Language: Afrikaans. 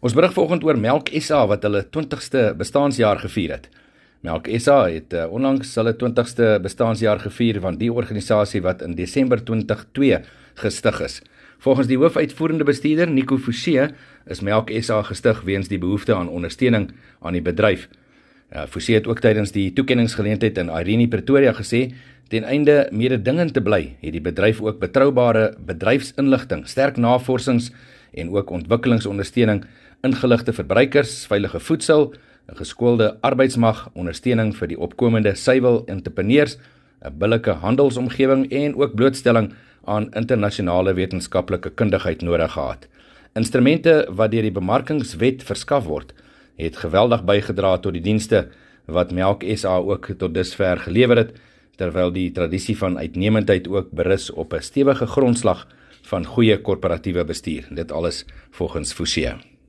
Ons berig vanoggend oor Melk SA wat hulle 20ste bestaanjaar gevier het. Melk SA het uh, onlangs hulle 20ste bestaanjaar gevier van die organisasie wat in Desember 2002 gestig is. Volgens die hoofuitvoerende bestuurder Nico Forsie is Melk SA gestig weens die behoefte aan ondersteuning aan die bedryf. Uh, Forsie het ook tydens die toekenningsgeleentheid in Irene Pretoria gesê ten einde mededingend te bly, het die bedryf ook betroubare bedryfsinligting, sterk navorsings en ook ontwikkelingsondersteuning ingeligte verbruikers, veilige voedsel, 'n geskoolde arbeidsmag, ondersteuning vir die opkomende suiwel entrepreneurs, 'n billike handelsomgewing en ook blootstelling aan internasionale wetenskaplike kundigheid nodig gehad. Instrumente wat deur die bemarkingswet verskaf word, het geweldig bygedra tot die dienste wat Melk SA ook tot dusver gelewer het, terwyl die tradisie van uitnemendheid ook berus op 'n stewige grondslag van goeie korporatiewe bestuur. Dit alles volgens Forsie.